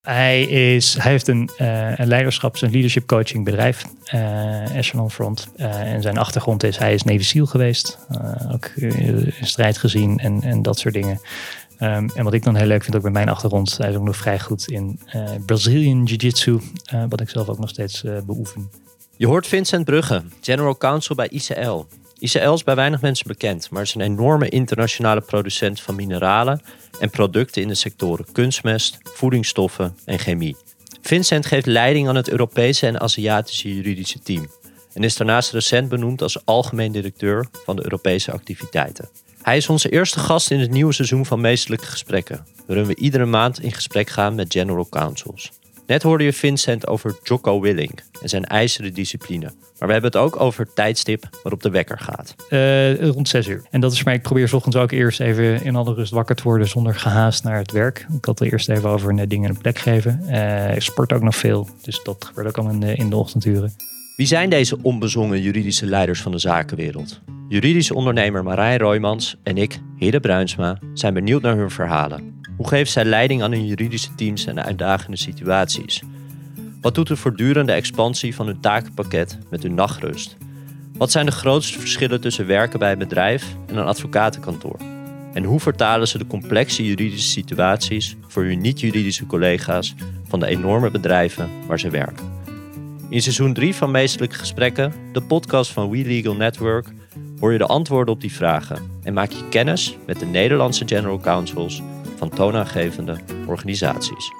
Hij, is, hij heeft een, uh, een leiderschaps- en leadership coaching bedrijf, uh, Echelon Front. Uh, en zijn achtergrond is, hij is Navy SEAL geweest. ook in strijd gezien en, en dat soort dingen. Um, en wat ik dan heel leuk vind, ook met mijn achtergrond, hij is ook nog vrij goed in Brazilian Jiu-Jitsu. wat ik zelf ook nog steeds beoefen. Je hoort Vincent Brugge, General Counsel bij ICL. ICL is bij weinig mensen bekend, maar is een enorme internationale producent van mineralen en producten in de sectoren kunstmest, voedingsstoffen en chemie. Vincent geeft leiding aan het Europese en Aziatische juridische team en is daarnaast recent benoemd als algemeen directeur van de Europese activiteiten. Hij is onze eerste gast in het nieuwe seizoen van Meestelijke Gesprekken, waarin we iedere maand in gesprek gaan met general counsels. Net hoorde je Vincent over Jocko Willink en zijn ijzeren discipline. Maar we hebben het ook over het tijdstip waarop de wekker gaat. Uh, rond 6 uur. En dat is maar, ik probeer s ochtends ook eerst even in alle rust wakker te worden zonder gehaast naar het werk. Ik had er eerst even over net dingen een plek geven. Uh, ik sport ook nog veel, dus dat gebeurt ook al in de, in de ochtenduren. Wie zijn deze onbezongen juridische leiders van de zakenwereld? Juridische ondernemer Marijn Roymans en ik, Hidde Bruinsma, zijn benieuwd naar hun verhalen. Hoe geeft zij leiding aan hun juridische teams en uitdagende situaties? Wat doet de voortdurende expansie van hun takenpakket met hun nachtrust? Wat zijn de grootste verschillen tussen werken bij een bedrijf en een advocatenkantoor? En hoe vertalen ze de complexe juridische situaties voor hun niet-juridische collega's van de enorme bedrijven waar ze werken? In seizoen 3 van Meestelijke Gesprekken, de podcast van We Legal Network, hoor je de antwoorden op die vragen en maak je kennis met de Nederlandse General Counsels van toonaangevende organisaties.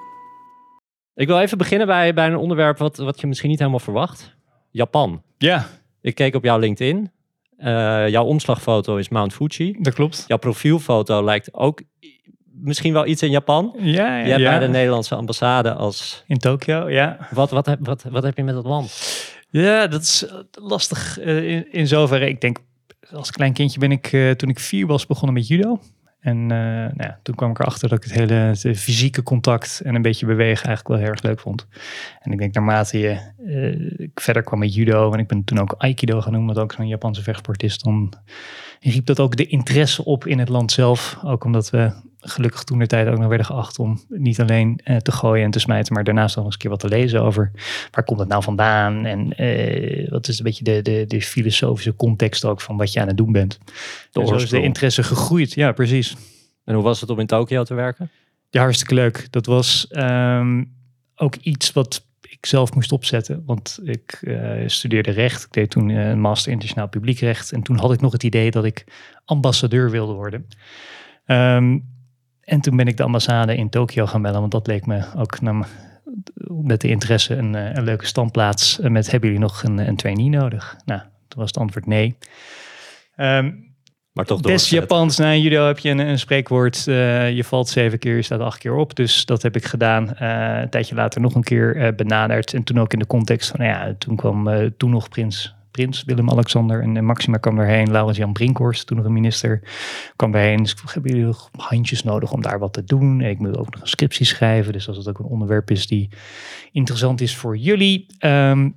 Ik wil even beginnen bij, bij een onderwerp wat, wat je misschien niet helemaal verwacht. Japan. Ja. Ik keek op jouw LinkedIn. Uh, jouw omslagfoto is Mount Fuji. Dat klopt. Jouw profielfoto lijkt ook misschien wel iets in Japan. Ja, ja. Je hebt bij de Nederlandse ambassade als... In Tokio, ja. Wat, wat, wat, wat heb je met dat land? Ja, dat is lastig uh, in, in zoverre. Ik denk, als klein kindje ben ik, uh, toen ik vier was, begonnen met judo. En uh, nou ja, toen kwam ik erachter dat ik het hele fysieke contact en een beetje bewegen eigenlijk wel heel erg leuk vond. En ik denk naarmate je uh, verder kwam met judo en ik ben toen ook aikido gaan noemen, wat ook zo'n Japanse vechtsport is, dan riep dat ook de interesse op in het land zelf. Ook omdat we gelukkig toen de tijd ook nog werden geacht om niet alleen uh, te gooien en te smijten, maar daarnaast nog eens een keer wat te lezen over waar komt het nou vandaan en uh, wat is een beetje de, de, de filosofische context ook van wat je aan het doen bent. De zo is de interesse gegroeid, ja precies. En hoe was het om in Tokio te werken? Ja, hartstikke leuk. Dat was um, ook iets wat ik zelf moest opzetten. Want ik uh, studeerde recht. Ik deed toen een master internationaal publiekrecht. En toen had ik nog het idee dat ik ambassadeur wilde worden. Um, en toen ben ik de ambassade in Tokio gaan bellen, want dat leek me ook naar, met de interesse een, eh, een leuke standplaats. Met hebben jullie nog een, een trainee nodig? Nou, toen was het antwoord nee. Um, maar toch Japans, na nou, judo heb je een, een spreekwoord. Uh, je valt zeven keer, je staat acht keer op. Dus dat heb ik gedaan. Uh, een tijdje later nog een keer uh, benaderd. En toen ook in de context van, nou ja, toen kwam toen nog prins prins Willem-Alexander en, Maxima kwam erheen. Laurens-Jan Brinkhorst, toen nog een minister, kwam erheen. Dus ik vroeg, hebben jullie nog handjes nodig om daar wat te doen? ik moet ook nog een scriptie schrijven. Dus als het ook een onderwerp is die interessant is voor jullie. Um,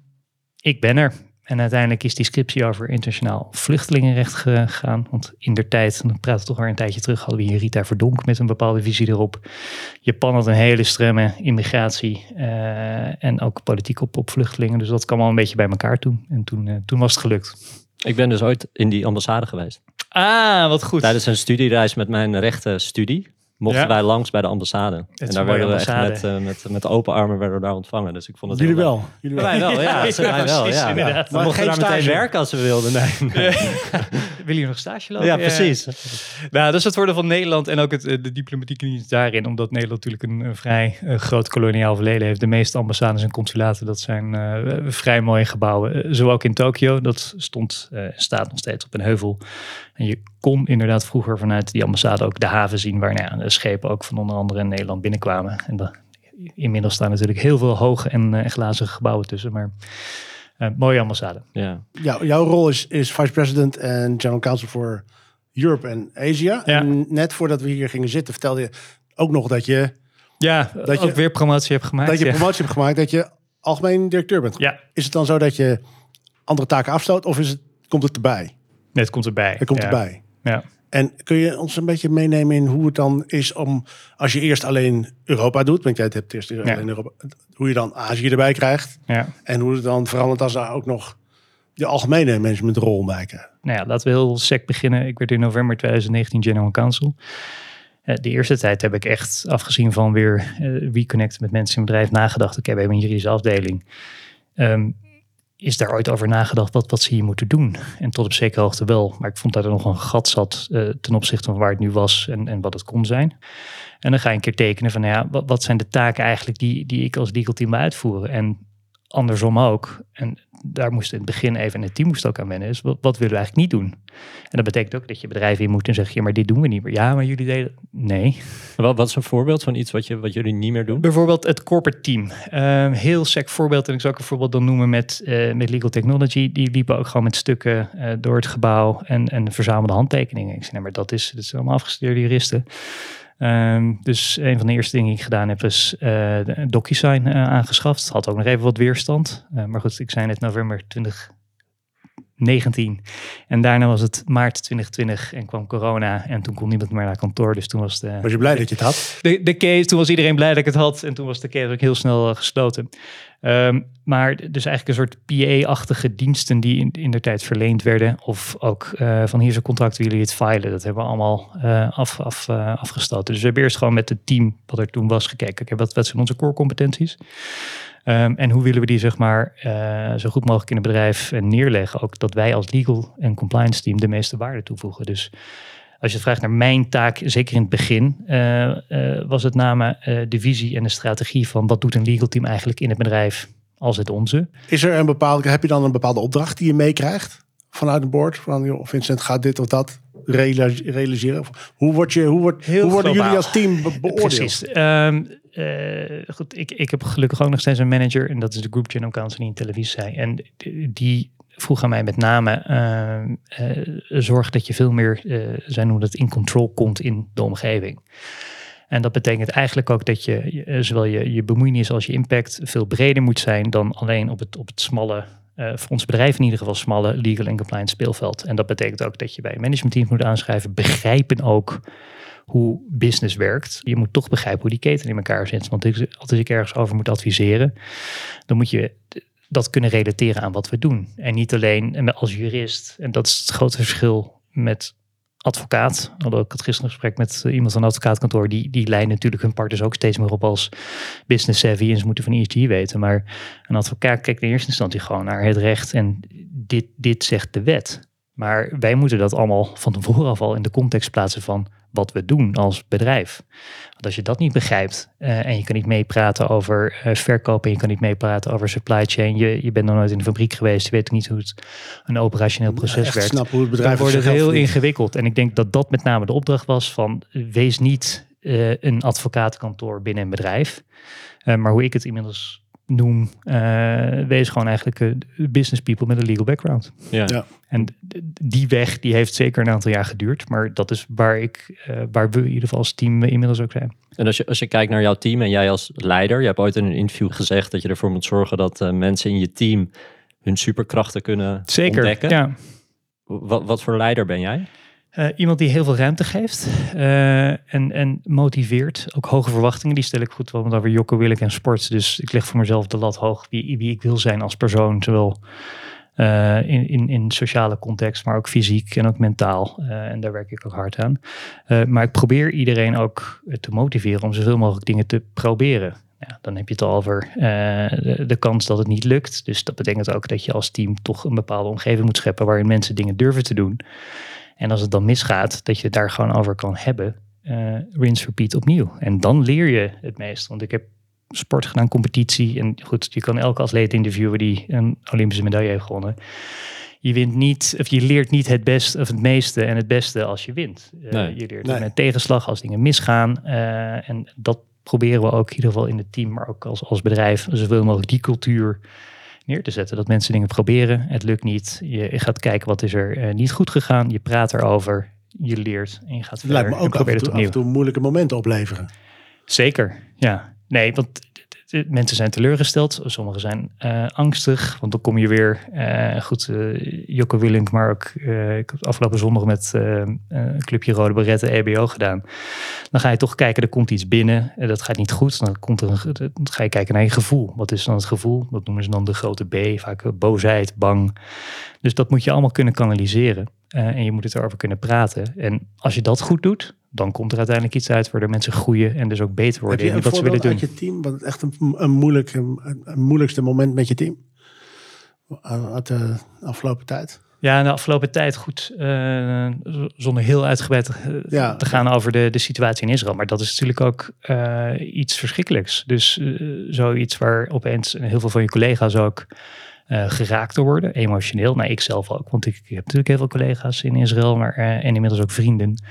ik ben er. En uiteindelijk is die scriptie over internationaal vluchtelingenrecht gegaan. Want in der tijd, dan praten we toch al een tijdje terug, hadden we hier Rita Verdonk met een bepaalde visie erop. Japan had een hele stremme immigratie uh, en ook politiek op, op vluchtelingen. Dus dat kwam al een beetje bij elkaar toen. En toen, uh, toen was het gelukt. Ik ben dus ooit in die ambassade geweest. Ah, wat goed. Tijdens een studiereis met mijn rechtenstudie mochten wij langs bij de ambassade. en daar werden we echt met, uh, met, met open armen werden we daar ontvangen. Dus ik vond het Jullie wel. Jullie wel. Wij wel, ja. ja, wij wel, ja. We mochten daar meteen werken als we wilden. Nee. nee. Wil je nog stage lopen? Ja, precies. Nou, dat is het voordeel van Nederland en ook het, de diplomatieke dienst daarin. Omdat Nederland natuurlijk een, een vrij uh, groot koloniaal verleden heeft. De meeste ambassades en consulaten, dat zijn uh, vrij mooie gebouwen. zo ook in Tokio. Dat stond, staat nog steeds op een heuvel. En je kon inderdaad vroeger vanuit die ambassade ook de haven zien waar nou ja, de schepen ook van onder andere in Nederland binnenkwamen. En de, inmiddels staan natuurlijk heel veel hoge en uh, glazige gebouwen tussen, maar mooie ambassade. Ja. ja, jouw rol is, is vice president en general counsel voor Europe en Asia. Ja. En net voordat we hier gingen zitten vertelde je ook nog dat je... Ja, dat je ook weer promotie hebt gemaakt. Dat je ja. promotie hebt gemaakt, dat je algemeen directeur bent. Ja. Is het dan zo dat je andere taken afstoot of is het, komt het erbij? Nee, het komt erbij. Het komt ja. erbij. Ja. En kun je ons een beetje meenemen in hoe het dan is om, als je eerst alleen Europa doet, want jij hebt eerst alleen Europa, hoe je dan Azië erbij krijgt. Ja. En hoe het dan verandert als daar ook nog de algemene managementrol bij krijgt. Nou ja, laten we heel sec beginnen. Ik werd in november 2019 General Counsel. Eh, de eerste tijd heb ik echt, afgezien van weer uh, reconnecten met mensen in het bedrijf, nagedacht. Oké, we hebben een juridische afdeling. Ehm, is daar ooit over nagedacht wat, wat ze hier moeten doen? En tot op zekere hoogte wel. Maar ik vond dat er nog een gat zat uh, ten opzichte van waar het nu was en, en wat het kon zijn. En dan ga je een keer tekenen van, nou ja, wat, wat zijn de taken eigenlijk die, die ik als legal team wil uitvoeren? En andersom ook. En daar moest in het begin even, en het team moest ook aan wennen, is wat, wat willen we eigenlijk niet doen? En dat betekent ook dat je bedrijf in moet en zeg je, maar dit doen we niet meer. Ja, maar jullie deden, nee. Wat, wat is een voorbeeld van iets wat, je, wat jullie niet meer doen? Bijvoorbeeld het corporate team. Uh, heel sec voorbeeld, en ik zou ook een voorbeeld dan noemen met, uh, met Legal Technology. Die liepen ook gewoon met stukken uh, door het gebouw en, en verzamelde handtekeningen. Ik zei, nee, maar dat is, dat is allemaal afgestudeerde juristen. Um, dus een van de eerste dingen die ik gedaan heb is uh, DocuSign uh, aangeschaft. Had ook nog even wat weerstand. Uh, maar goed, ik zei net november 2019. En daarna was het maart 2020 en kwam corona. En toen kon niemand meer naar kantoor. Dus toen was de... Was je blij dat je het had? De, de case, toen was iedereen blij dat ik het had. En toen was de case ook heel snel gesloten. Um, maar dus eigenlijk een soort PA-achtige diensten die in, in de tijd verleend werden. Of ook uh, van hier is een contract, willen jullie het filen? Dat hebben we allemaal uh, af, af, uh, afgestoten. Dus we hebben eerst gewoon met het team wat er toen was gekeken. Okay, wat, wat zijn onze core competenties? Um, en hoe willen we die zeg maar zo goed mogelijk in het bedrijf neerleggen? Ook dat wij als legal en compliance team de meeste waarde toevoegen. Dus als je vraagt naar mijn taak, zeker in het begin, uh, was het name de visie en de strategie van wat doet een legal team eigenlijk in het bedrijf als het onze. Is er een bepaalde, heb je dan een bepaalde opdracht die je meekrijgt vanuit een board? Van joh, Vincent gaat dit of dat realiseren? Hoe, word je, hoe, wordt, hoe worden jullie als team be beoordeeld? Precies. Um, goed, ik, ik heb gelukkig ook nog steeds een manager en dat is de Group General Counsel die in televisie zei. En die vroeg aan mij met name, uh, uh, zorg dat je veel meer, zijn hoe dat in control komt in de omgeving. En dat betekent eigenlijk ook dat je zowel je, je bemoeienis als je impact veel breder moet zijn dan alleen op het, op het smalle, voor ons bedrijf in ieder geval smalle legal en compliance speelveld. En dat betekent ook dat je bij managementteams moet aanschrijven, begrijpen ook hoe business werkt. Je moet toch begrijpen hoe die keten in elkaar zit. Want als ik ergens over moet adviseren, dan moet je dat kunnen relateren aan wat we doen. En niet alleen als jurist. En dat is het grote verschil met advocaat. Alhoewel ik had gisteren een gesprek met iemand van een advocaatkantoor. Die, die leiden natuurlijk hun partners ook steeds meer op als business savvy. En ze moeten van ESG weten. Maar een advocaat kijkt in eerste instantie gewoon naar het recht. En dit, dit zegt de wet. Maar wij moeten dat allemaal van tevoren af al in de context plaatsen van wat we doen als bedrijf. Want als je dat niet begrijpt uh, en je kan niet meepraten over uh, verkopen, je kan niet meepraten over supply chain, je, je bent nog nooit in de fabriek geweest, je weet niet hoe het een operationeel proces ja, werkt. Snap hoe het bedrijf dan wordt het heel ingewikkeld. En ik denk dat dat met name de opdracht was van wees niet uh, een advocatenkantoor binnen een bedrijf, maar hoe ik het inmiddels noem, uh, wees gewoon eigenlijk uh, business people met een legal background. Ja. ja. En die weg die heeft zeker een aantal jaar geduurd, maar dat is waar ik, uh, waar we in ieder geval als team inmiddels ook zijn. En als je, als je kijkt naar jouw team en jij als leider, je hebt ooit in een interview gezegd dat je ervoor moet zorgen dat mensen in je team hun superkrachten kunnen zeker, ontdekken. Ja. Wat, wat voor leider ben jij? Uh, iemand die heel veel ruimte geeft uh, en, en motiveert. Ook hoge verwachtingen, die stel ik goed wel over Jocke Willek en sport. Dus ik leg voor mezelf de lat hoog wie, wie ik wil zijn als persoon. Zowel uh, in, in, in sociale context, maar ook fysiek en ook mentaal. en daar werk ik ook hard aan. maar ik probeer iedereen ook te motiveren om zoveel mogelijk dingen te proberen. Dan heb je het al over de, kans dat het niet lukt. Dus dat betekent ook dat je als team toch een bepaalde omgeving moet scheppen waarin mensen dingen durven te doen. En als het dan misgaat, dat je het daar gewoon over kan hebben. Uh, rinse, repeat opnieuw. En dan leer je het meest. Want ik heb sport gedaan, competitie. En goed, je kan elke atleet interviewen die een Olympische medaille heeft gewonnen. Je wint niet, of je leert niet het beste of het meeste en het beste als je wint. Uh, nee. Je leert nee. met tegenslag als dingen misgaan. Uh, en dat proberen we ook in ieder geval in het team, maar ook als, als bedrijf, zoveel mogelijk die cultuur neer te zetten. Dat mensen dingen proberen, het lukt niet. Je gaat kijken wat is er uh, niet goed gegaan. Je praat erover, je leert en je gaat verder. Lijkt me ook af en, toe, af en toe moeilijke momenten opleveren. Zeker, ja. Nee, want mensen zijn teleurgesteld, sommigen zijn uh, angstig, want dan kom je weer, uh, goed, uh, Jocke Willink, maar ook, ik heb afgelopen zondag met een clubje Rode Beretten EBO gedaan. Dan ga je toch kijken, er komt iets binnen, en dat gaat niet goed, dan, komt er een, dan ga je kijken naar je gevoel. Wat is dan het gevoel? Dat noemen ze dan de grote B, vaak boosheid, bang. Dus dat moet je allemaal kunnen kanaliseren. en je moet het erover kunnen praten. En als je dat goed doet, dan komt er uiteindelijk iets uit waardoor mensen groeien en dus ook beter worden in wat ze willen doen. je team, wat echt een, een, moeilijk, een, een, moeilijkste moment met je team uit de afgelopen tijd? Ja, in de afgelopen tijd goed, uh, zonder heel uitgebreid te gaan over de, de situatie in Israël. Maar dat is natuurlijk ook uh, iets verschrikkelijks. Dus uh, zoiets waar opeens heel veel van je collega's ook geraakt te worden, emotioneel. Nou, ik zelf ook, want ik, ik heb natuurlijk heel veel collega's in Israël, maar, en inmiddels ook vrienden.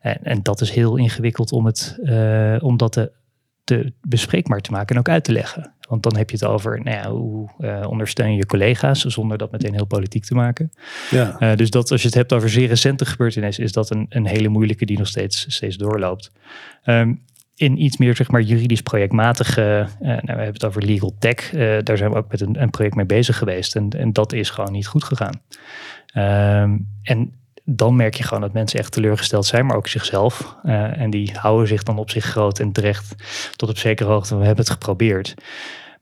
En, en dat is heel ingewikkeld om, het, uh, om dat te, te bespreekbaar te maken en ook uit te leggen. Want dan heb je het over nou ja, hoe ondersteun je collega's zonder dat meteen heel politiek te maken. Ja. Dus dat als je het hebt over zeer recente gebeurtenissen, is dat een, een hele moeilijke die nog steeds, steeds doorloopt. Um, in iets meer zeg maar, juridisch projectmatige, uh, nou, we hebben het over legal tech, daar zijn we ook met een, een, project mee bezig geweest. En, en dat is gewoon niet goed gegaan. Um, en dan merk je gewoon dat mensen echt teleurgesteld zijn, maar ook zichzelf. En die houden zich dan op zich groot en terecht tot op zekere hoogte. We hebben het geprobeerd.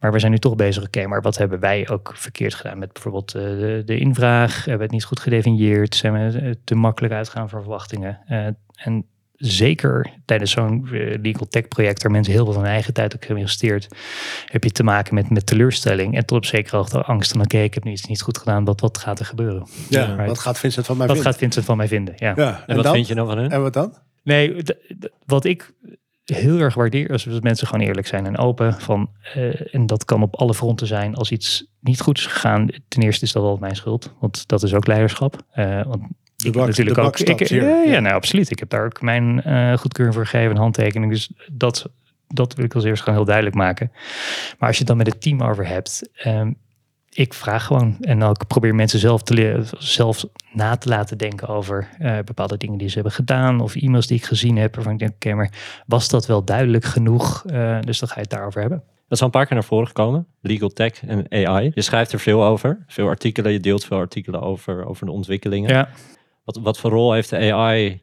Maar we zijn nu toch bezig, oké, maar wat hebben wij ook verkeerd gedaan met bijvoorbeeld de, de, invraag? Hebben we het niet goed gedefinieerd? Zijn we te makkelijk uitgaan voor verwachtingen? En zeker tijdens zo'n eh, legal tech project, waar mensen heel veel van hun eigen tijd ook hebben geïnvesteerd, heb je te maken met, met teleurstelling en tot op zekere hoogte angst van oké, ik heb nu iets niet goed gedaan, wat, wat gaat er gebeuren? Ja, wat gaat Vincent van mij wat vinden? Wat gaat Vincent van mij vinden, ja. ja en, wat vind je nou van hen? En wat dan? Nee, wat ik heel erg waardeer als mensen gewoon eerlijk zijn en open. Van, uh, en dat kan op alle fronten zijn. Als iets niet goed is gegaan, ten eerste is dat wel mijn schuld. Want dat is ook leiderschap. Uh, want ik natuurlijk ook. Ik, ja, ja, nou, absoluut. Ik heb daar ook mijn uh, goedkeuring voor gegeven, handtekening. Dus dat, dat wil ik als eerst gewoon heel duidelijk maken. Maar als je het dan met het team over hebt, um, ik vraag gewoon en ook probeer mensen zelf te leren, zelf na te laten denken over uh, bepaalde dingen die ze hebben gedaan of e-mails die ik gezien heb. Waarvan ik denk, oké, okay, maar was dat wel duidelijk genoeg? Uh, dus dan ga je het daarover hebben. Dat is al een paar keer naar voren gekomen. Legal tech en AI. Je schrijft er veel over. Veel artikelen. Je deelt veel artikelen over, over de ontwikkelingen. Ja. Wat, wat voor rol heeft de AI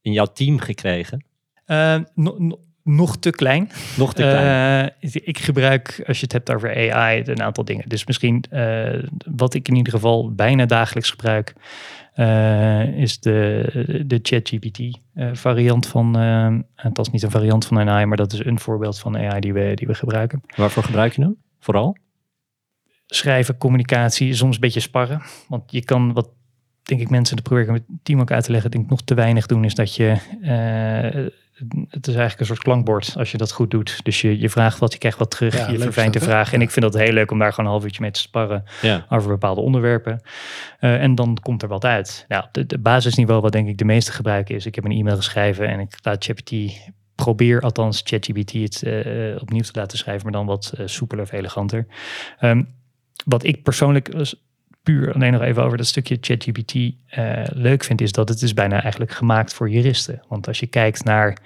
in jouw team gekregen? Uh, no, no, nog te klein. Nog te klein. Uh, ik gebruik, als je het hebt over AI, een aantal dingen. Dus misschien uh, wat ik in ieder geval bijna dagelijks gebruik, is de, de ChatGPT variant van, het is niet een variant van AI, maar dat is een voorbeeld van AI die we, die we gebruiken. Waarvoor gebruik je hem? Vooral? Schrijven, communicatie, soms een beetje sparren. Want je kan wat denk ik mensen, de probeer ik met het team ook uit te leggen, denk ik nog te weinig doen, is dat je, uh, het is eigenlijk een soort klankbord als je dat goed doet. Dus je, je vraagt wat, je krijgt wat terug, ja, je verfijnt de vraag. En ik vind dat heel leuk om daar gewoon een half uurtje mee te sparren ja. over bepaalde onderwerpen. Uh, en dan komt er wat uit. Nou, de, de basisniveau wat denk ik de meeste gebruiken is, ik heb een e-mail geschreven en ik laat ChatGPT probeer althans ChatGPT het uh, opnieuw te laten schrijven, maar dan wat uh, soepeler of eleganter. Um, wat ik persoonlijk puur alleen nog even over dat stukje ChatGPT uh, leuk vind, is dat het is bijna eigenlijk gemaakt voor juristen. Want als je kijkt naar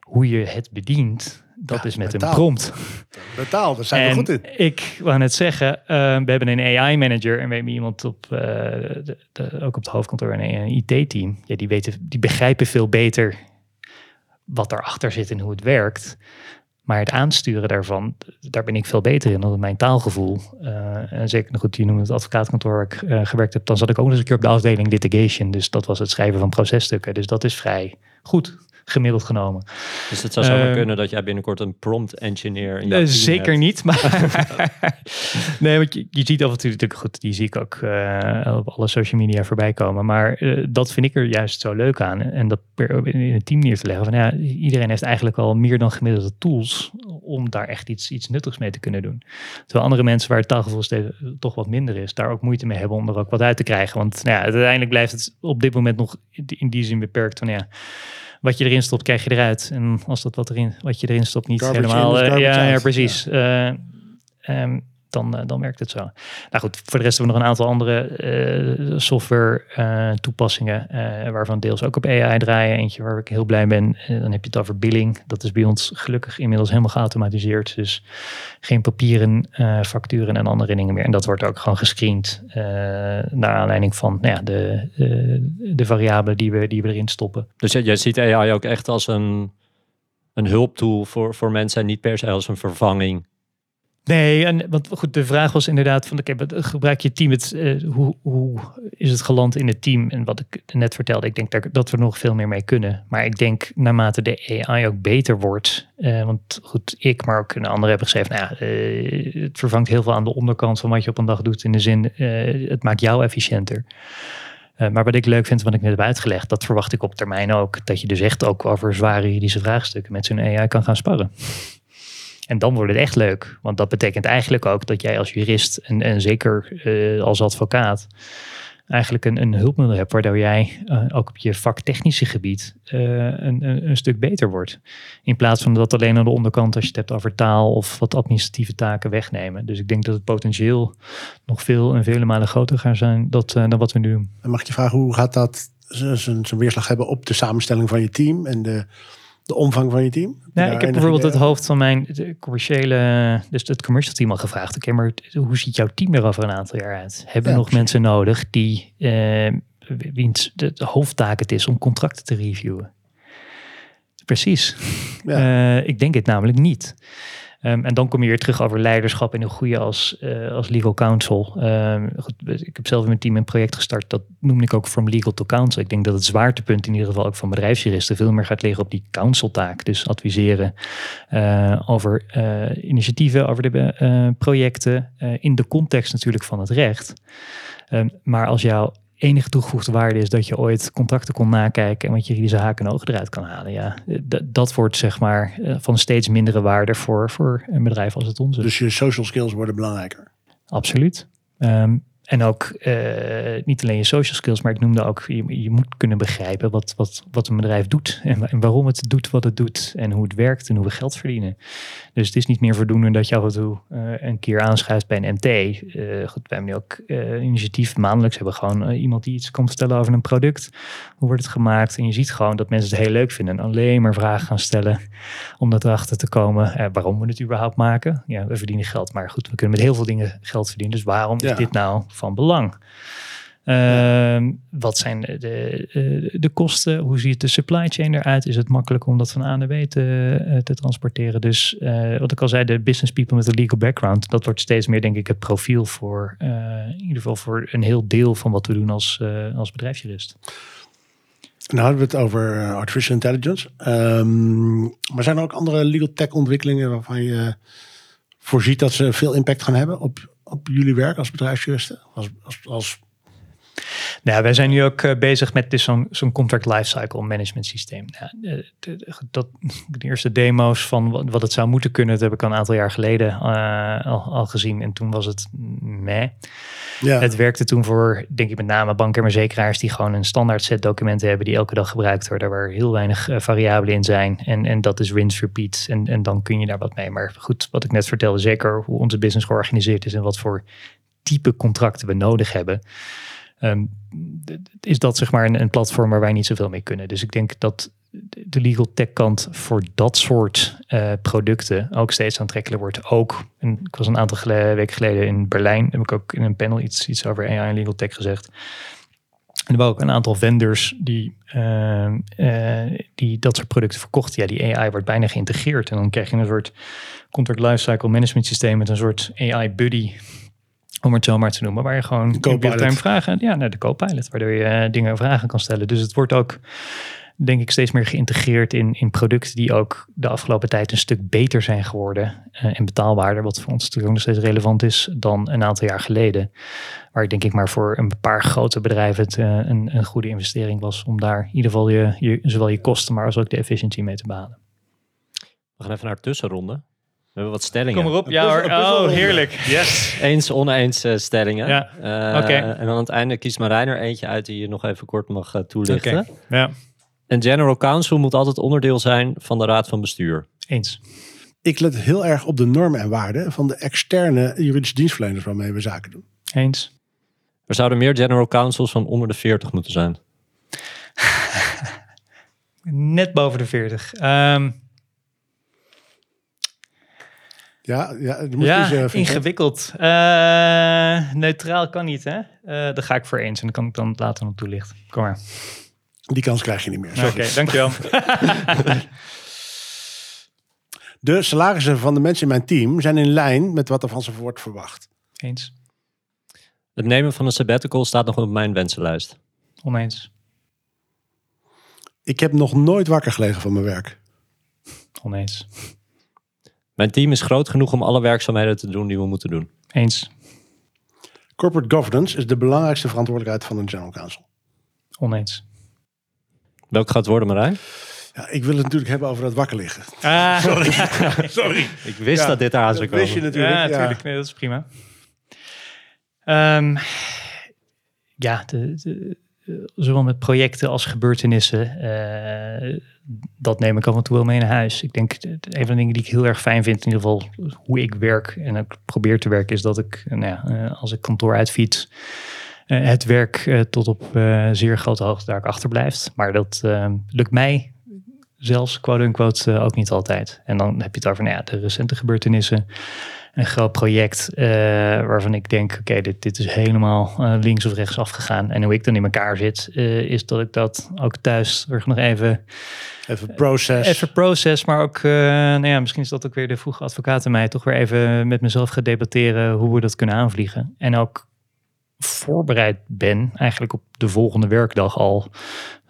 hoe je het bedient, dat is met een prompt. Betaal, daar zijn we goed in. Ik wou net zeggen, uh, we hebben een AI-manager en we hebben iemand op, uh, de, de, ook op het hoofdkantoor en een IT-team. Ja, die, weten, die begrijpen veel beter wat daarachter zit en hoe het werkt. Maar het aansturen daarvan, daar ben ik veel beter in dan mijn taalgevoel. Uh, en zeker goed, je noemt het advocaatkantoor waar ik uh, gewerkt heb. Dan zat ik ook nog eens een keer op de afdeling litigation. Dus dat was het schrijven van processtukken. Dus dat is vrij goed gemiddeld genomen. Dus het zou zo uh, kunnen dat jij binnenkort een prompt engineer in uh, Zeker hebt. niet, maar nee, want je, je, ziet af en toe natuurlijk goed, die zie ik ook uh, op alle social media voorbij komen. Maar dat vind ik er juist zo leuk aan. En dat per, in het team neer te leggen. Van, ja, iedereen heeft eigenlijk al meer dan gemiddelde tools om daar echt iets, iets nuttigs mee te kunnen doen. Terwijl andere mensen waar het taalgevoel toch wat minder is, daar ook moeite mee hebben om er ook wat uit te krijgen. Want nou ja, uiteindelijk blijft het op dit moment nog in die zin beperkt van ja wat je erin stopt, krijg je eruit. En als dat wat, erin, wat je erin stopt niet helemaal... Uh, ja, ja, precies. Ja. Uh, um, dan, uh, dan werkt het zo. Nou goed, voor de rest hebben we nog een aantal andere uh, software uh, toepassingen, waarvan deels ook op AI draaien. Eentje waar ik heel blij ben, dan heb je het over billing. Dat is bij ons gelukkig inmiddels helemaal geautomatiseerd. Dus geen papieren, facturen en andere dingen meer. En dat wordt ook gewoon gescreend naar aanleiding van nou ja, de, de variabelen die we, die we erin stoppen. Dus jij ziet AI ook echt als een, een hulptool voor, voor mensen en niet per se als een vervanging Nee, en want goed, de vraag was inderdaad van, oké, gebruik je team het, uh, hoe, hoe is het geland in het team? En wat ik net vertelde, ik denk dat, we nog veel meer mee kunnen. Maar ik denk naarmate de AI ook beter wordt, uh, want goed, ik, maar ook een andere hebben geschreven, nou ja, uh, het vervangt heel veel aan de onderkant van wat je op een dag doet in de zin, het maakt jou efficiënter. maar wat ik leuk vind, wat ik net heb uitgelegd, dat verwacht ik op termijn ook. Dat je dus echt ook over zware juridische vraagstukken met zo'n AI kan gaan sparren. En dan wordt het echt leuk. Want dat betekent eigenlijk ook dat jij als jurist en, zeker uh, als advocaat eigenlijk een, een hulpmiddel hebt waardoor jij uh, ook op je vaktechnische gebied uh, een, een, een, stuk beter wordt. In plaats van dat alleen aan de onderkant als je het hebt over taal of wat administratieve taken wegnemen. Dus ik denk dat het potentieel nog veel en vele malen groter gaat zijn dan wat we nu doen. En mag ik je vragen, hoe gaat dat zijn weerslag hebben op de samenstelling van je team en de de omvang van je team? Nou, ik heb bijvoorbeeld het hoofd van mijn commerciële, dus het commercial team al gevraagd. Oké, maar hoe ziet jouw team er over een aantal jaar uit? Hebben we nog mensen nodig die, uh, wiens de, de, hoofdtaak het is om contracten te reviewen? Precies. Ja. Uh, ik denk het namelijk niet. Um, en dan kom je weer terug over leiderschap en hoe goede als, uh, als legal counsel. Um, goed, ik heb zelf in mijn team een project gestart, dat noem ik ook from legal to counsel. Ik denk dat het zwaartepunt in ieder geval ook van bedrijfsjuristen veel meer gaat liggen op die counseltaak. Dus adviseren uh, over uh, initiatieven, over de projecten, in de context natuurlijk van het recht. Um, maar als jouw enige toegevoegde waarde is dat je ooit contracten kon nakijken en wat je juridische haken en ogen eruit kan halen. Ja, dat wordt zeg maar eh, van steeds mindere waarde voor, voor een bedrijf als het onze. Dus je social skills worden belangrijker. Absoluut. Um, en ook uh, niet alleen je social skills, maar ik noemde ook, je, je moet kunnen begrijpen wat, wat, wat een bedrijf doet en, en, waarom het doet wat het doet en hoe het werkt en hoe we geld verdienen. Dus het is niet meer voldoende dat je af en toe uh, een keer aanschuift bij een MT. Uh, eh, goed, we hebben nu ook initiatief, maandelijks hebben we gewoon iemand die iets komt vertellen over een product. Hoe wordt het gemaakt? En je ziet gewoon dat mensen het heel leuk vinden en alleen maar vragen gaan stellen om erachter te komen waarom we het überhaupt maken. Ja, we verdienen geld, maar goed, we kunnen met heel veel dingen geld verdienen. Dus waarom is dit nou van belang. Uh, wat zijn de, de, kosten? Hoe ziet de supply chain eruit? Is het makkelijk om dat van A naar B te, eh, te transporteren? Dus uh, wat ik al zei, de business people met een legal background, dat wordt steeds meer, denk ik, het profiel voor in ieder geval voor een heel deel van wat we doen als, als bedrijfsjurist. Nou hadden we het over artificial intelligence. Um, maar zijn er ook andere legal tech ontwikkelingen waarvan je voorziet dat ze veel impact gaan hebben op, op jullie werk als bedrijfsjuristen? Als, als, als... Nou, wij zijn nu ook uh, bezig met dus zo'n zo'n contract lifecycle management systeem. Ja, de, de, dat, de eerste demo's van wat, wat, het zou moeten kunnen, dat heb ik al een aantal jaar geleden uh, al, al, gezien. En toen was het meh. Ja. Het werkte toen voor, denk ik met name banken en verzekeraars die gewoon een standaard set documenten hebben die elke dag gebruikt worden, waar heel weinig uh, variabelen in zijn. En, en dat is rinse repeat. En, en dan kun je daar wat mee. Maar goed, wat ik net vertelde, zeker hoe onze business georganiseerd is en wat voor type contracten we nodig hebben. Um, is dat zeg maar een, een, platform waar wij niet zoveel mee kunnen. Dus ik denk dat de legal tech kant voor dat soort uh, producten ook steeds aantrekkelijker wordt. Ook, ik was een aantal weken geleden in Berlijn, heb ik ook in een panel iets, iets over AI en legal tech gezegd. En er waren ook een aantal vendors die, uh, uh, die dat soort producten verkochten. Ja, die AI wordt bijna geïntegreerd. En dan krijg je een soort contract lifecycle management systeem met een soort AI buddy om het zo maar te noemen, waar je gewoon in vragen, ja, naar de co-pilot, waardoor je uh, dingen vragen kan stellen. Dus het wordt ook, denk ik, steeds meer geïntegreerd in, in producten die ook de afgelopen tijd een stuk beter zijn geworden uh, en betaalbaarder, wat voor ons natuurlijk nog steeds relevant is dan een aantal jaar geleden. Waar ik denk ik maar voor een paar grote bedrijven het uh, een, een goede investering was om daar in ieder geval je, je, zowel je kosten, maar als ook de efficiëntie mee te behalen. We gaan even naar de tussenronde. We hebben wat stellingen. Kom erop. Ja hoor. Oh, heerlijk. Yes. Eens, oneens uh, stellingen. Ja. Uh, Oké. En dan aan het einde kiest Marijn er eentje uit die je nog even kort mag uh, toelichten. Okay. Ja. Een general counsel moet altijd onderdeel zijn van de raad van bestuur. Eens. Ik let heel erg op de normen en waarden van de externe juridische dienstverleners waarmee we zaken doen. Eens. Er zouden meer general counsels van onder de 40 moeten zijn. Net boven de 40. Ehm, Ja, ja, moet ja, dus, eh, ingewikkeld. Eh, neutraal kan niet, hè? Eh daar ga ik voor eens. En dan kan ik dan later nog toelichten. Kom maar. Die kans krijg je niet meer. Oké, dankjewel. De salarissen van de mensen in mijn team zijn in lijn met wat er van ze wordt verwacht. eens. Het nemen van een sabbatical staat nog op mijn wensenlijst. Oneens. Ik heb nog nooit wakker gelegen van mijn werk. Oneens. Mijn team is groot genoeg om alle werkzaamheden te doen die we moeten doen. Eens. Corporate governance is de belangrijkste verantwoordelijkheid van een general counsel. Oneens. Welk gaat het worden, Marijn? Ja, ik wil het natuurlijk hebben over dat wakker liggen. Ah, Sorry. Sorry. Ik wist Ja, dat dit aan zou Dat wist je komen. natuurlijk. ja, Ja, natuurlijk. Nee, dat is prima. Ehm, ja, de, de- zowel met projecten als gebeurtenissen. eh, dat neem ik af en toe wel mee naar huis. Ik denk, de- de- een van de dingen die ik heel erg fijn vind, in ieder geval hoe ik werk en ook probeer te werken, is dat ik, eh, nou ja, eh, als ik kantoor uitfiets, eh, het werk eh, tot op eh, zeer grote hoogte daar achterblijft. Maar dat eh, lukt mij zelfs, quote-unquote, eh, ook niet altijd. En dan heb je het over nou ja, de recente gebeurtenissen. Een groot project eh, waarvan ik denk, oké, dit, dit is helemaal eh, links of rechts afgegaan. En hoe ik dan in elkaar zit, eh, is dat ik dat ook thuis nog even Even proces. Even proces, maar ook, nou ja, misschien is dat ook weer de vroege advocaat in mij, toch weer even met mezelf gaan debatteren hoe we dat kunnen aanvliegen. En ook voorbereid ben, eigenlijk op de volgende werkdag al.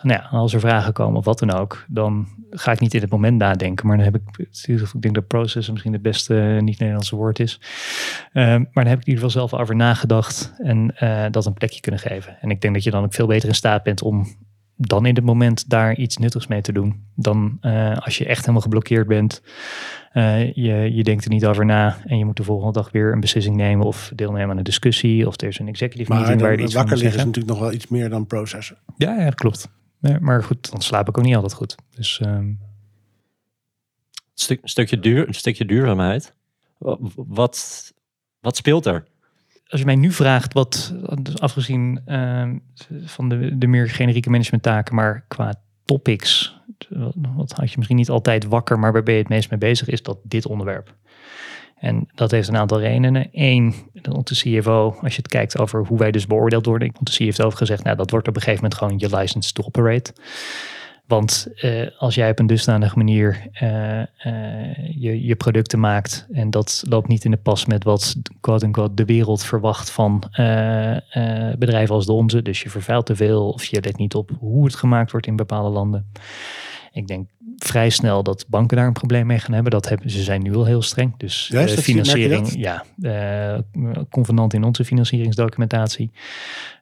Nou ja, als er vragen komen of wat dan ook, dan ga ik niet in het moment nadenken. Maar dan heb ik, ik denk dat proces misschien het beste eh, niet-Nederlandse woord is. Eh, maar dan heb ik in ieder geval zelf over nagedacht en eh, dat een plekje kunnen geven. En ik denk dat je dan ook veel beter in staat bent om dan in het moment daar iets nuttigs mee te doen. Dan eh, als je echt helemaal geblokkeerd bent, eh, je, je denkt er niet over na en je moet de volgende dag weer een beslissing nemen of deelnemen aan een discussie of er is een executive maar meeting waar je iets van wakker moet liggen is natuurlijk nog wel iets meer dan processen. Ja, ja, dat klopt. Ja, maar goed, dan slaap ik ook niet altijd goed. Dus ehm, Stuk, stukje, duur, een stukje duurzaamheid. Wa- Wat, wat speelt er? Als je mij nu vraagt wat, afgezien ehm, van de, de meer generieke managementtaken, maar qua topics, wat had je misschien niet altijd wakker, maar waar ben je het meest mee bezig, is dat dit onderwerp. En dat heeft een aantal redenen. Eén, de CFO, als je het kijkt over hoe wij dus beoordeeld worden, want de CFO heeft gezegd, nou dat wordt op een gegeven moment gewoon je license to operate. Want eh, als jij op een dusdanige manier eh, eh, je, je producten maakt en dat loopt niet in de pas met wat quote-unquote de wereld verwacht van bedrijven als de onze. Dus je vervuilt te veel of je let niet op hoe het gemaakt wordt in bepaalde landen. Ik denk vrij snel dat banken daar een probleem mee gaan hebben. Dat hebben ze zijn nu al heel streng. Dus financiering, ja, convenant in onze financieringsdocumentatie.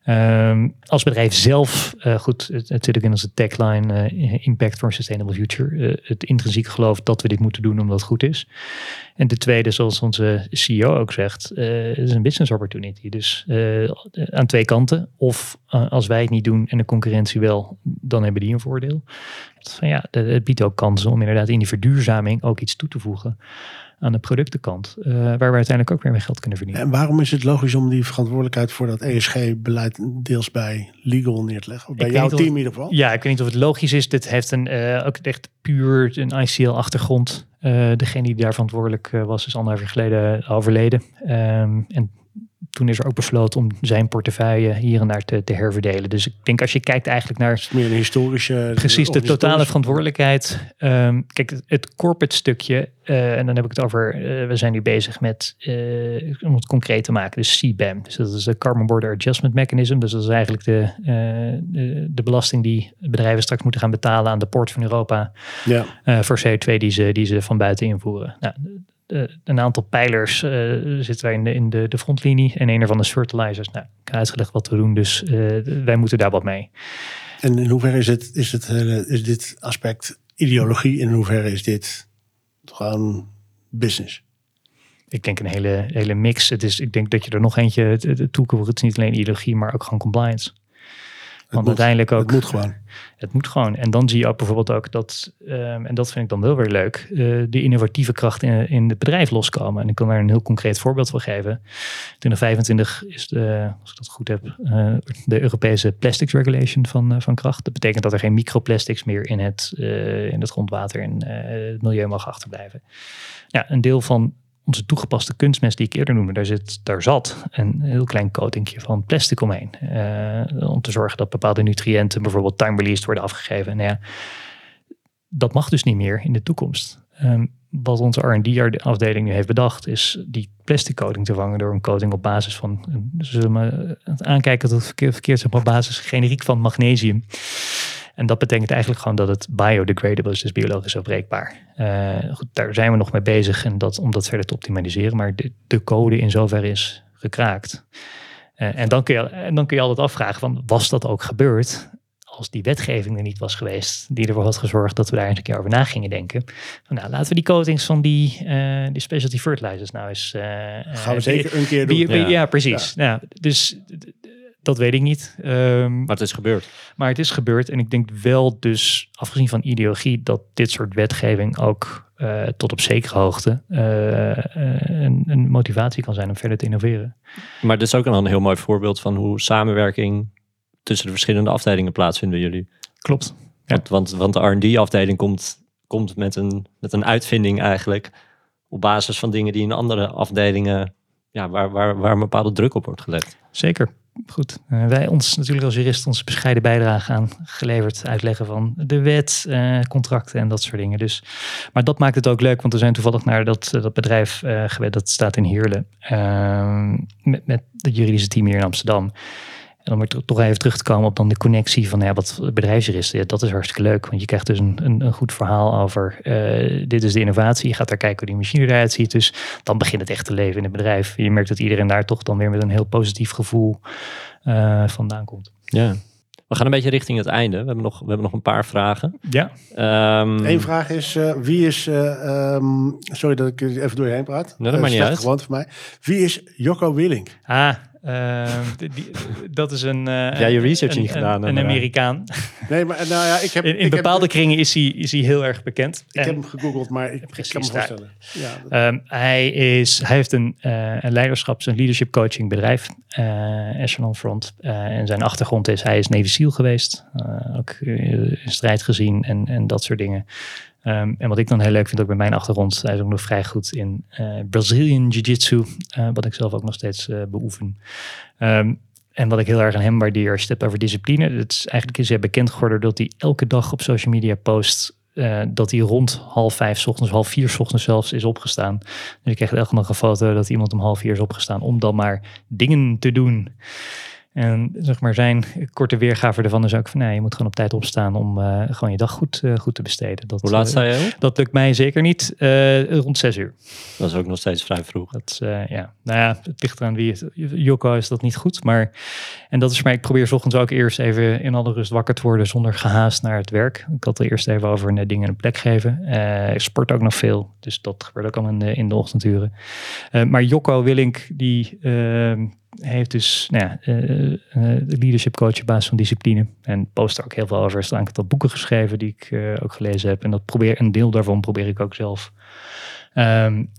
Ehm, als bedrijf zelf, eh, goed, het, natuurlijk in onze tagline eh, Impact for a Sustainable Future, eh, het intrinsiek geloof dat we dit moeten doen omdat het goed is. En de tweede, zoals onze CEO ook zegt, is een business opportunity. Dus aan twee kanten. Of als wij het niet doen en de concurrentie wel, dan hebben die een voordeel. Van ja, het biedt ook kansen om inderdaad in die verduurzaming ook iets toe te voegen aan de productenkant. eh, waar we uiteindelijk ook weer mee geld kunnen verdienen. En waarom is het logisch om die verantwoordelijkheid voor dat ESG-beleid deels bij legal neer te leggen? Of bij Ik jouw team of- in ieder geval? Ja, ik weet niet of het logisch is. Dit heeft een, eh, ook echt puur een ICL-achtergrond. Eh, degene die daar verantwoordelijk was, is anderhalf jaar geleden overleden. Ehm, en toen is er ook besloten om zijn portefeuille hier en daar te, te herverdelen. Dus ik denk als je kijkt eigenlijk naar het meer een historische... Precies, of de totale verantwoordelijkheid. Ehm, kijk, het, corporate stukje, eh, en dan heb ik het over, eh, we zijn nu bezig met, eh, om het concreet te maken, dus CBAM. Dus dat is de Carbon Border Adjustment Mechanism. Dus dat is eigenlijk de, eh, de, de belasting die bedrijven straks moeten gaan betalen aan de poort van Europa Ja, eh, voor CO2 die ze, die ze van buiten invoeren. Nou, een aantal pijlers eh, zitten wij in, de, in de, de frontlinie en een ervan is fertilizers. Nou, ik heb uitgelegd wat we doen, dus eh, wij moeten daar wat mee. en in hoeverre is, het, is, het, hele- is dit aspect ideologie? En in hoeverre is dit gewoon business? Ik denk een hele, hele mix. Het is, ik denk dat je er nog eentje toe kan. Het is niet alleen ideologie, maar ook gewoon compliance. Want moet. uiteindelijk ook. Het moet gewoon. Het moet gewoon. En dan zie je ook bijvoorbeeld ook dat, ehm, en dat vind ik dan wel weer leuk, eh, de innovatieve kracht in, in het bedrijf loskomen. En ik kan daar een heel concreet voorbeeld van geven. 2025 is de, als ik dat goed heb, eh, de Europese Plastics Regulation van, eh, van kracht. Dat betekent dat er geen microplastics meer in het, in het grondwater en het milieu mag achterblijven. Ja, een deel van onze toegepaste kunstmest die ik eerder noemde, daar, zit, daar zat een heel klein coatingje van plastic omheen. Eh, om te zorgen dat bepaalde nutriënten bijvoorbeeld time-released worden afgegeven. En nou ja, dat mag dus niet meer in de toekomst. Ehm, wat onze R&D-afdeling nu heeft bedacht, is die plastic coating te vangen door een coating op basis van, zullen we het aankijken tot verkeerd, verkeerd maar, op basis generiek van magnesium. En dat betekent eigenlijk gewoon dat het biodegradable is, dus biologisch afbreekbaar. Uh, goed, daar zijn we nog mee bezig en dat, om dat verder te optimaliseren. Maar de, de code in zoverre is gekraakt. Uh, en, dan kun je, en dan kun je altijd afvragen van, was dat ook gebeurd? Als die wetgeving er niet was geweest, die ervoor had gezorgd dat we daar eens een keer over na gingen denken. Nou, laten we die coatings van die, uh, die specialty fertilizers nou eens. Gaan we zeker een keer doen. Ja. ja. precies. Ja. Nou, dus dat weet ik niet. Um, maar het is gebeurd. Maar het is gebeurd. En ik denk wel dus, afgezien van ideologie, dat dit soort wetgeving ook uh, tot op zekere hoogte uh, een, een, motivatie kan zijn om verder te innoveren. Maar dit is ook een heel mooi voorbeeld van hoe samenwerking tussen de verschillende afdelingen plaatsvindt bij jullie. Klopt. Ja. Want, want, want de R&D-afdeling komt, komt met, een, met een uitvinding eigenlijk op basis van dingen die in andere afdelingen, ja, waar, waar, waar een bepaalde druk op wordt gelegd. Zeker goed. Uh, wij ons natuurlijk als jurist onze bescheiden bijdrage aan geleverd uitleggen van de wet, uh, contracten en dat soort dingen. Dus, maar dat maakt het ook leuk, want we zijn toevallig naar dat, dat bedrijf uh, geweest, dat staat in Heerlen, ehm, met, met het juridische team hier in Amsterdam. En om er toch even terug te komen op dan de connectie van ja, wat bedrijfsjuristen. Ja, dat is hartstikke leuk, want je krijgt dus een, een, een goed verhaal over uh, dit is de innovatie. Je gaat daar kijken hoe die machine eruit ziet. Dus dan begint het echt te leven in het bedrijf. Je merkt dat iedereen daar toch dan weer met een heel positief gevoel uh, vandaan komt. Ja. We gaan een beetje richting het einde. We hebben nog, we hebben nog een paar vragen. Ja. Um, Eén vraag is, uh, wie is... Um, sorry dat ik even door je heen praat. Nee, dat maakt niet uit. Gewoon voor mij. Wie is Jocko Willink? Ah, uh, die, die, dat is een... Uh, ja, je research een, niet gedaan. Een, een Amerikaan. Nee, maar nou ja, ik heb... In, in ik bepaalde heb, kringen is hij, is hij heel erg bekend. Ik en, heb hem gegoogeld, maar ik, ik kan me voorstellen. Ja, um, hij, is, hij heeft een, uh, een leiderschaps- en leadership coaching bedrijf, uh, Echelon Front. en zijn achtergrond is, hij is Navy SEAL geweest. ook in strijd gezien en, en dat soort dingen. Um, en wat ik dan heel leuk vind, ook met mijn achtergrond, hij is ook nog vrij goed in uh, Brazilian Jiu-Jitsu, uh, wat ik zelf ook nog steeds uh, beoefen. Um, en wat ik heel erg aan hem waardeer, als je hebt over discipline, het is eigenlijk is hij bekend geworden dat hij elke dag op social media post dat hij rond half vijf ochtends, half vier ochtends zelfs is opgestaan. Dus ik krijg elke dag een foto dat iemand om half vier is opgestaan om dan maar dingen te doen. En zeg maar zijn korte weergave ervan is ook van, nou, je moet gewoon op tijd opstaan om uh, gewoon je dag goed, uh, goed te besteden. Dat, Hoe laat sta je op? Dat lukt mij zeker niet. Uh, rond zes uur. Dat is ook nog steeds vrij vroeg. Dat, ja, nou ja, het ligt eraan wie het. Joko is dat niet goed, maar en dat is mij. Ik probeer 's ochtends ook eerst even in alle rust wakker te worden zonder gehaast naar het werk. Ik had er eerst even over net dingen een plek geven. ik sport ook nog veel, dus dat gebeurt ook al in de, in de ochtenduren. maar Joko Willink, die ehm, heeft dus nou ja, uh, uh, de leadership coach op basis van discipline. En post er ook heel veel over. Er staan een aantal boeken geschreven die ik uh, ook gelezen heb. En dat probeer, een deel daarvan probeer ik ook zelf um,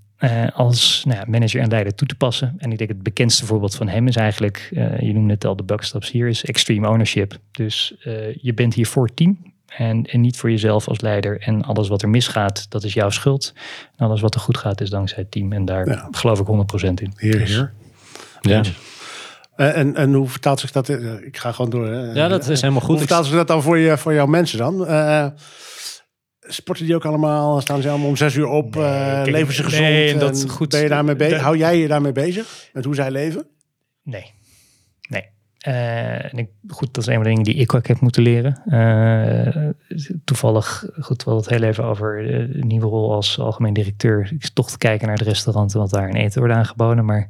als nou ja, manager en leider toe te passen. En ik denk het bekendste voorbeeld van hem is eigenlijk, je noemde het al, de buckstops hier, is extreme ownership. Dus je bent hier voor het team. En, en, niet voor jezelf als leider. En alles wat er misgaat, dat is jouw schuld. En alles wat er goed gaat, is dankzij het team. En daar ja. geloof ik 100% in. Heer, heer. Ja. Uh, en, en hoe vertaalt zich dat? Uh, ik ga gewoon door. Hè. Ja, dat is helemaal goed. Hoe vertaalt zich dat dan voor, je, voor jouw mensen dan? Uh, sporten die ook allemaal? Staan ze allemaal om zes uur op? Nee, leven ze gezond? Nee, en dat goed. Ben je daarmee bezig? Hou jij je daarmee bezig? Met hoe zij leven? Nee. Nee. Uh, en ik, goed, dat is een van de dingen die ik ook heb moeten leren. Uh, toevallig, goed, we hadden het heel even over de nieuwe rol als algemeen directeur. Ik toch te kijken naar de restauranten, wat daar in eten wordt aangeboden. Maar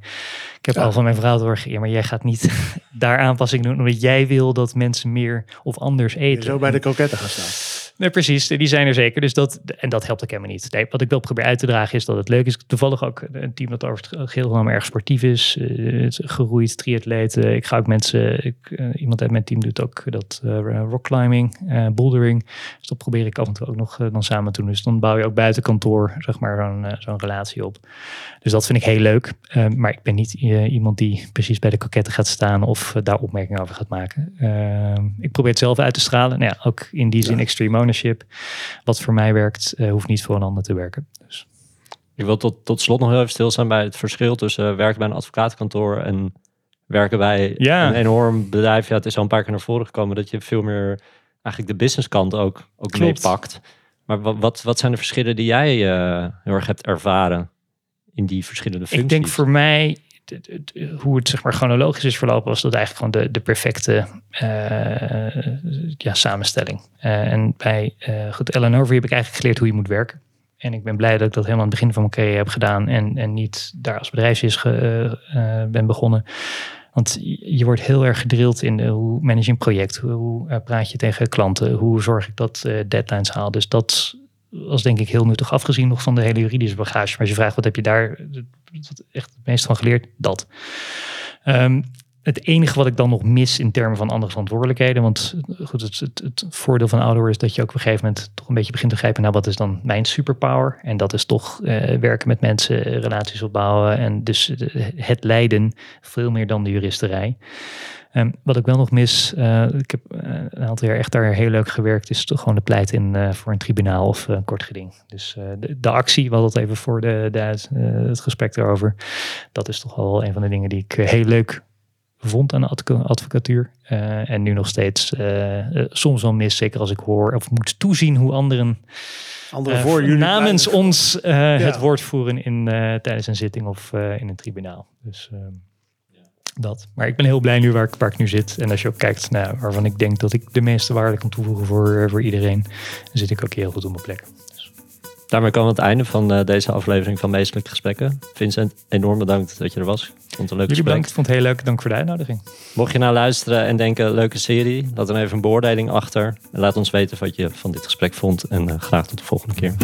ik heb ja. al van mijn vrouw doorgegeven, ja, maar jij gaat niet daar aanpassing doen, omdat jij wil dat mensen meer of anders eten. Je zo bij de kroketten gaan staan. Nee, precies, die zijn er zeker. Dus dat, en dat helpt ook helemaal niet. Nee, wat ik wil proberen uit te dragen is dat het leuk is. Toevallig ook een team dat over het geheel genomen erg sportief is. Uh, geroeid, triatleten. Ik ga ook mensen, ik, uh, iemand uit mijn team doet ook dat uh, rock climbing, bouldering. Dus dat probeer ik af en toe ook nog dan samen te doen. Dus dan bouw je ook buiten kantoor, zeg maar, zo'n zo'n relatie op. Dus dat vind ik heel leuk. maar ik ben niet iemand die precies bij de koketten gaat staan of daar opmerkingen over gaat maken. ik probeer het zelf uit te stralen. Nou ja, ook in die zin ja. extreme ownership. Wat voor mij werkt, uh, hoeft niet voor een ander te werken. Dus. Ik wil tot, tot slot nog heel even stilstaan bij het verschil tussen uh, werken bij een advocatenkantoor en werken bij ja. een enorm bedrijf. Ja, het is al een paar keer naar voren gekomen dat je veel meer eigenlijk de businesskant ook, ook meepakt. Maar wat, wat, wat zijn de verschillen die jij uh, heel erg hebt ervaren in die verschillende functies? Ik denk voor mij hoe het zeg maar chronologisch is verlopen, was dat eigenlijk gewoon de, de perfecte uh, ja, samenstelling. Uh, en bij uh, goed, Eleanor heb ik eigenlijk geleerd hoe je moet werken. En ik ben blij dat ik dat helemaal aan het begin van mijn carrière heb gedaan en, en niet daar als bedrijfsjes ben begonnen. Want je wordt heel erg gedrild in hoe manage een project, hoe praat je tegen klanten, hoe zorg ik dat deadlines haal. Dus dat was denk ik heel nuttig afgezien nog van de hele juridische bagage. Maar als je vraagt wat heb je daar echt het meest van geleerd, dat. Um, het enige wat ik dan nog mis in termen van andere verantwoordelijkheden. Want goed, het, het, voordeel van ouder is dat je ook op een gegeven moment toch een beetje begint te begrijpen. Nou, wat is dan mijn superpower? En dat is toch uh, werken met mensen, relaties opbouwen. En dus het leiden veel meer dan de juristerij. Um, wat ik wel nog mis, ik heb een aantal jaar echt daar heel leuk gewerkt, is toch gewoon de pleit in voor een tribunaal of een kort geding. Dus de, de, actie, we hadden het even voor de, de het gesprek erover. Dat is toch wel een van de dingen die ik heel leuk vond aan de advocatuur. en nu nog steeds soms wel mis, zeker als ik hoor of moet toezien hoe anderen Andere voor jullie namens ons ja. het woord voeren in, tijdens een zitting of in een tribunaal. Dus ehm, dat. Maar ik ben heel blij nu waar ik, waar ik nu zit. En als je ook kijkt naar waarvan ik denk dat ik de meeste waarde kan toevoegen voor, eh, voor iedereen, dan zit ik ook heel goed op mijn plek. Daarmee komen we aan het einde van uh, deze aflevering van Meestelijke Gesprekken. Vincent, enorm bedankt dat je er was. Ik vond het een leuk Jullie bedankt, ik vond het heel leuk. Dank voor de uitnodiging. Mocht je nou luisteren en denken, leuke serie, laat dan even een beoordeling achter. En laat ons weten wat je van dit gesprek vond. En uh, graag tot de volgende keer.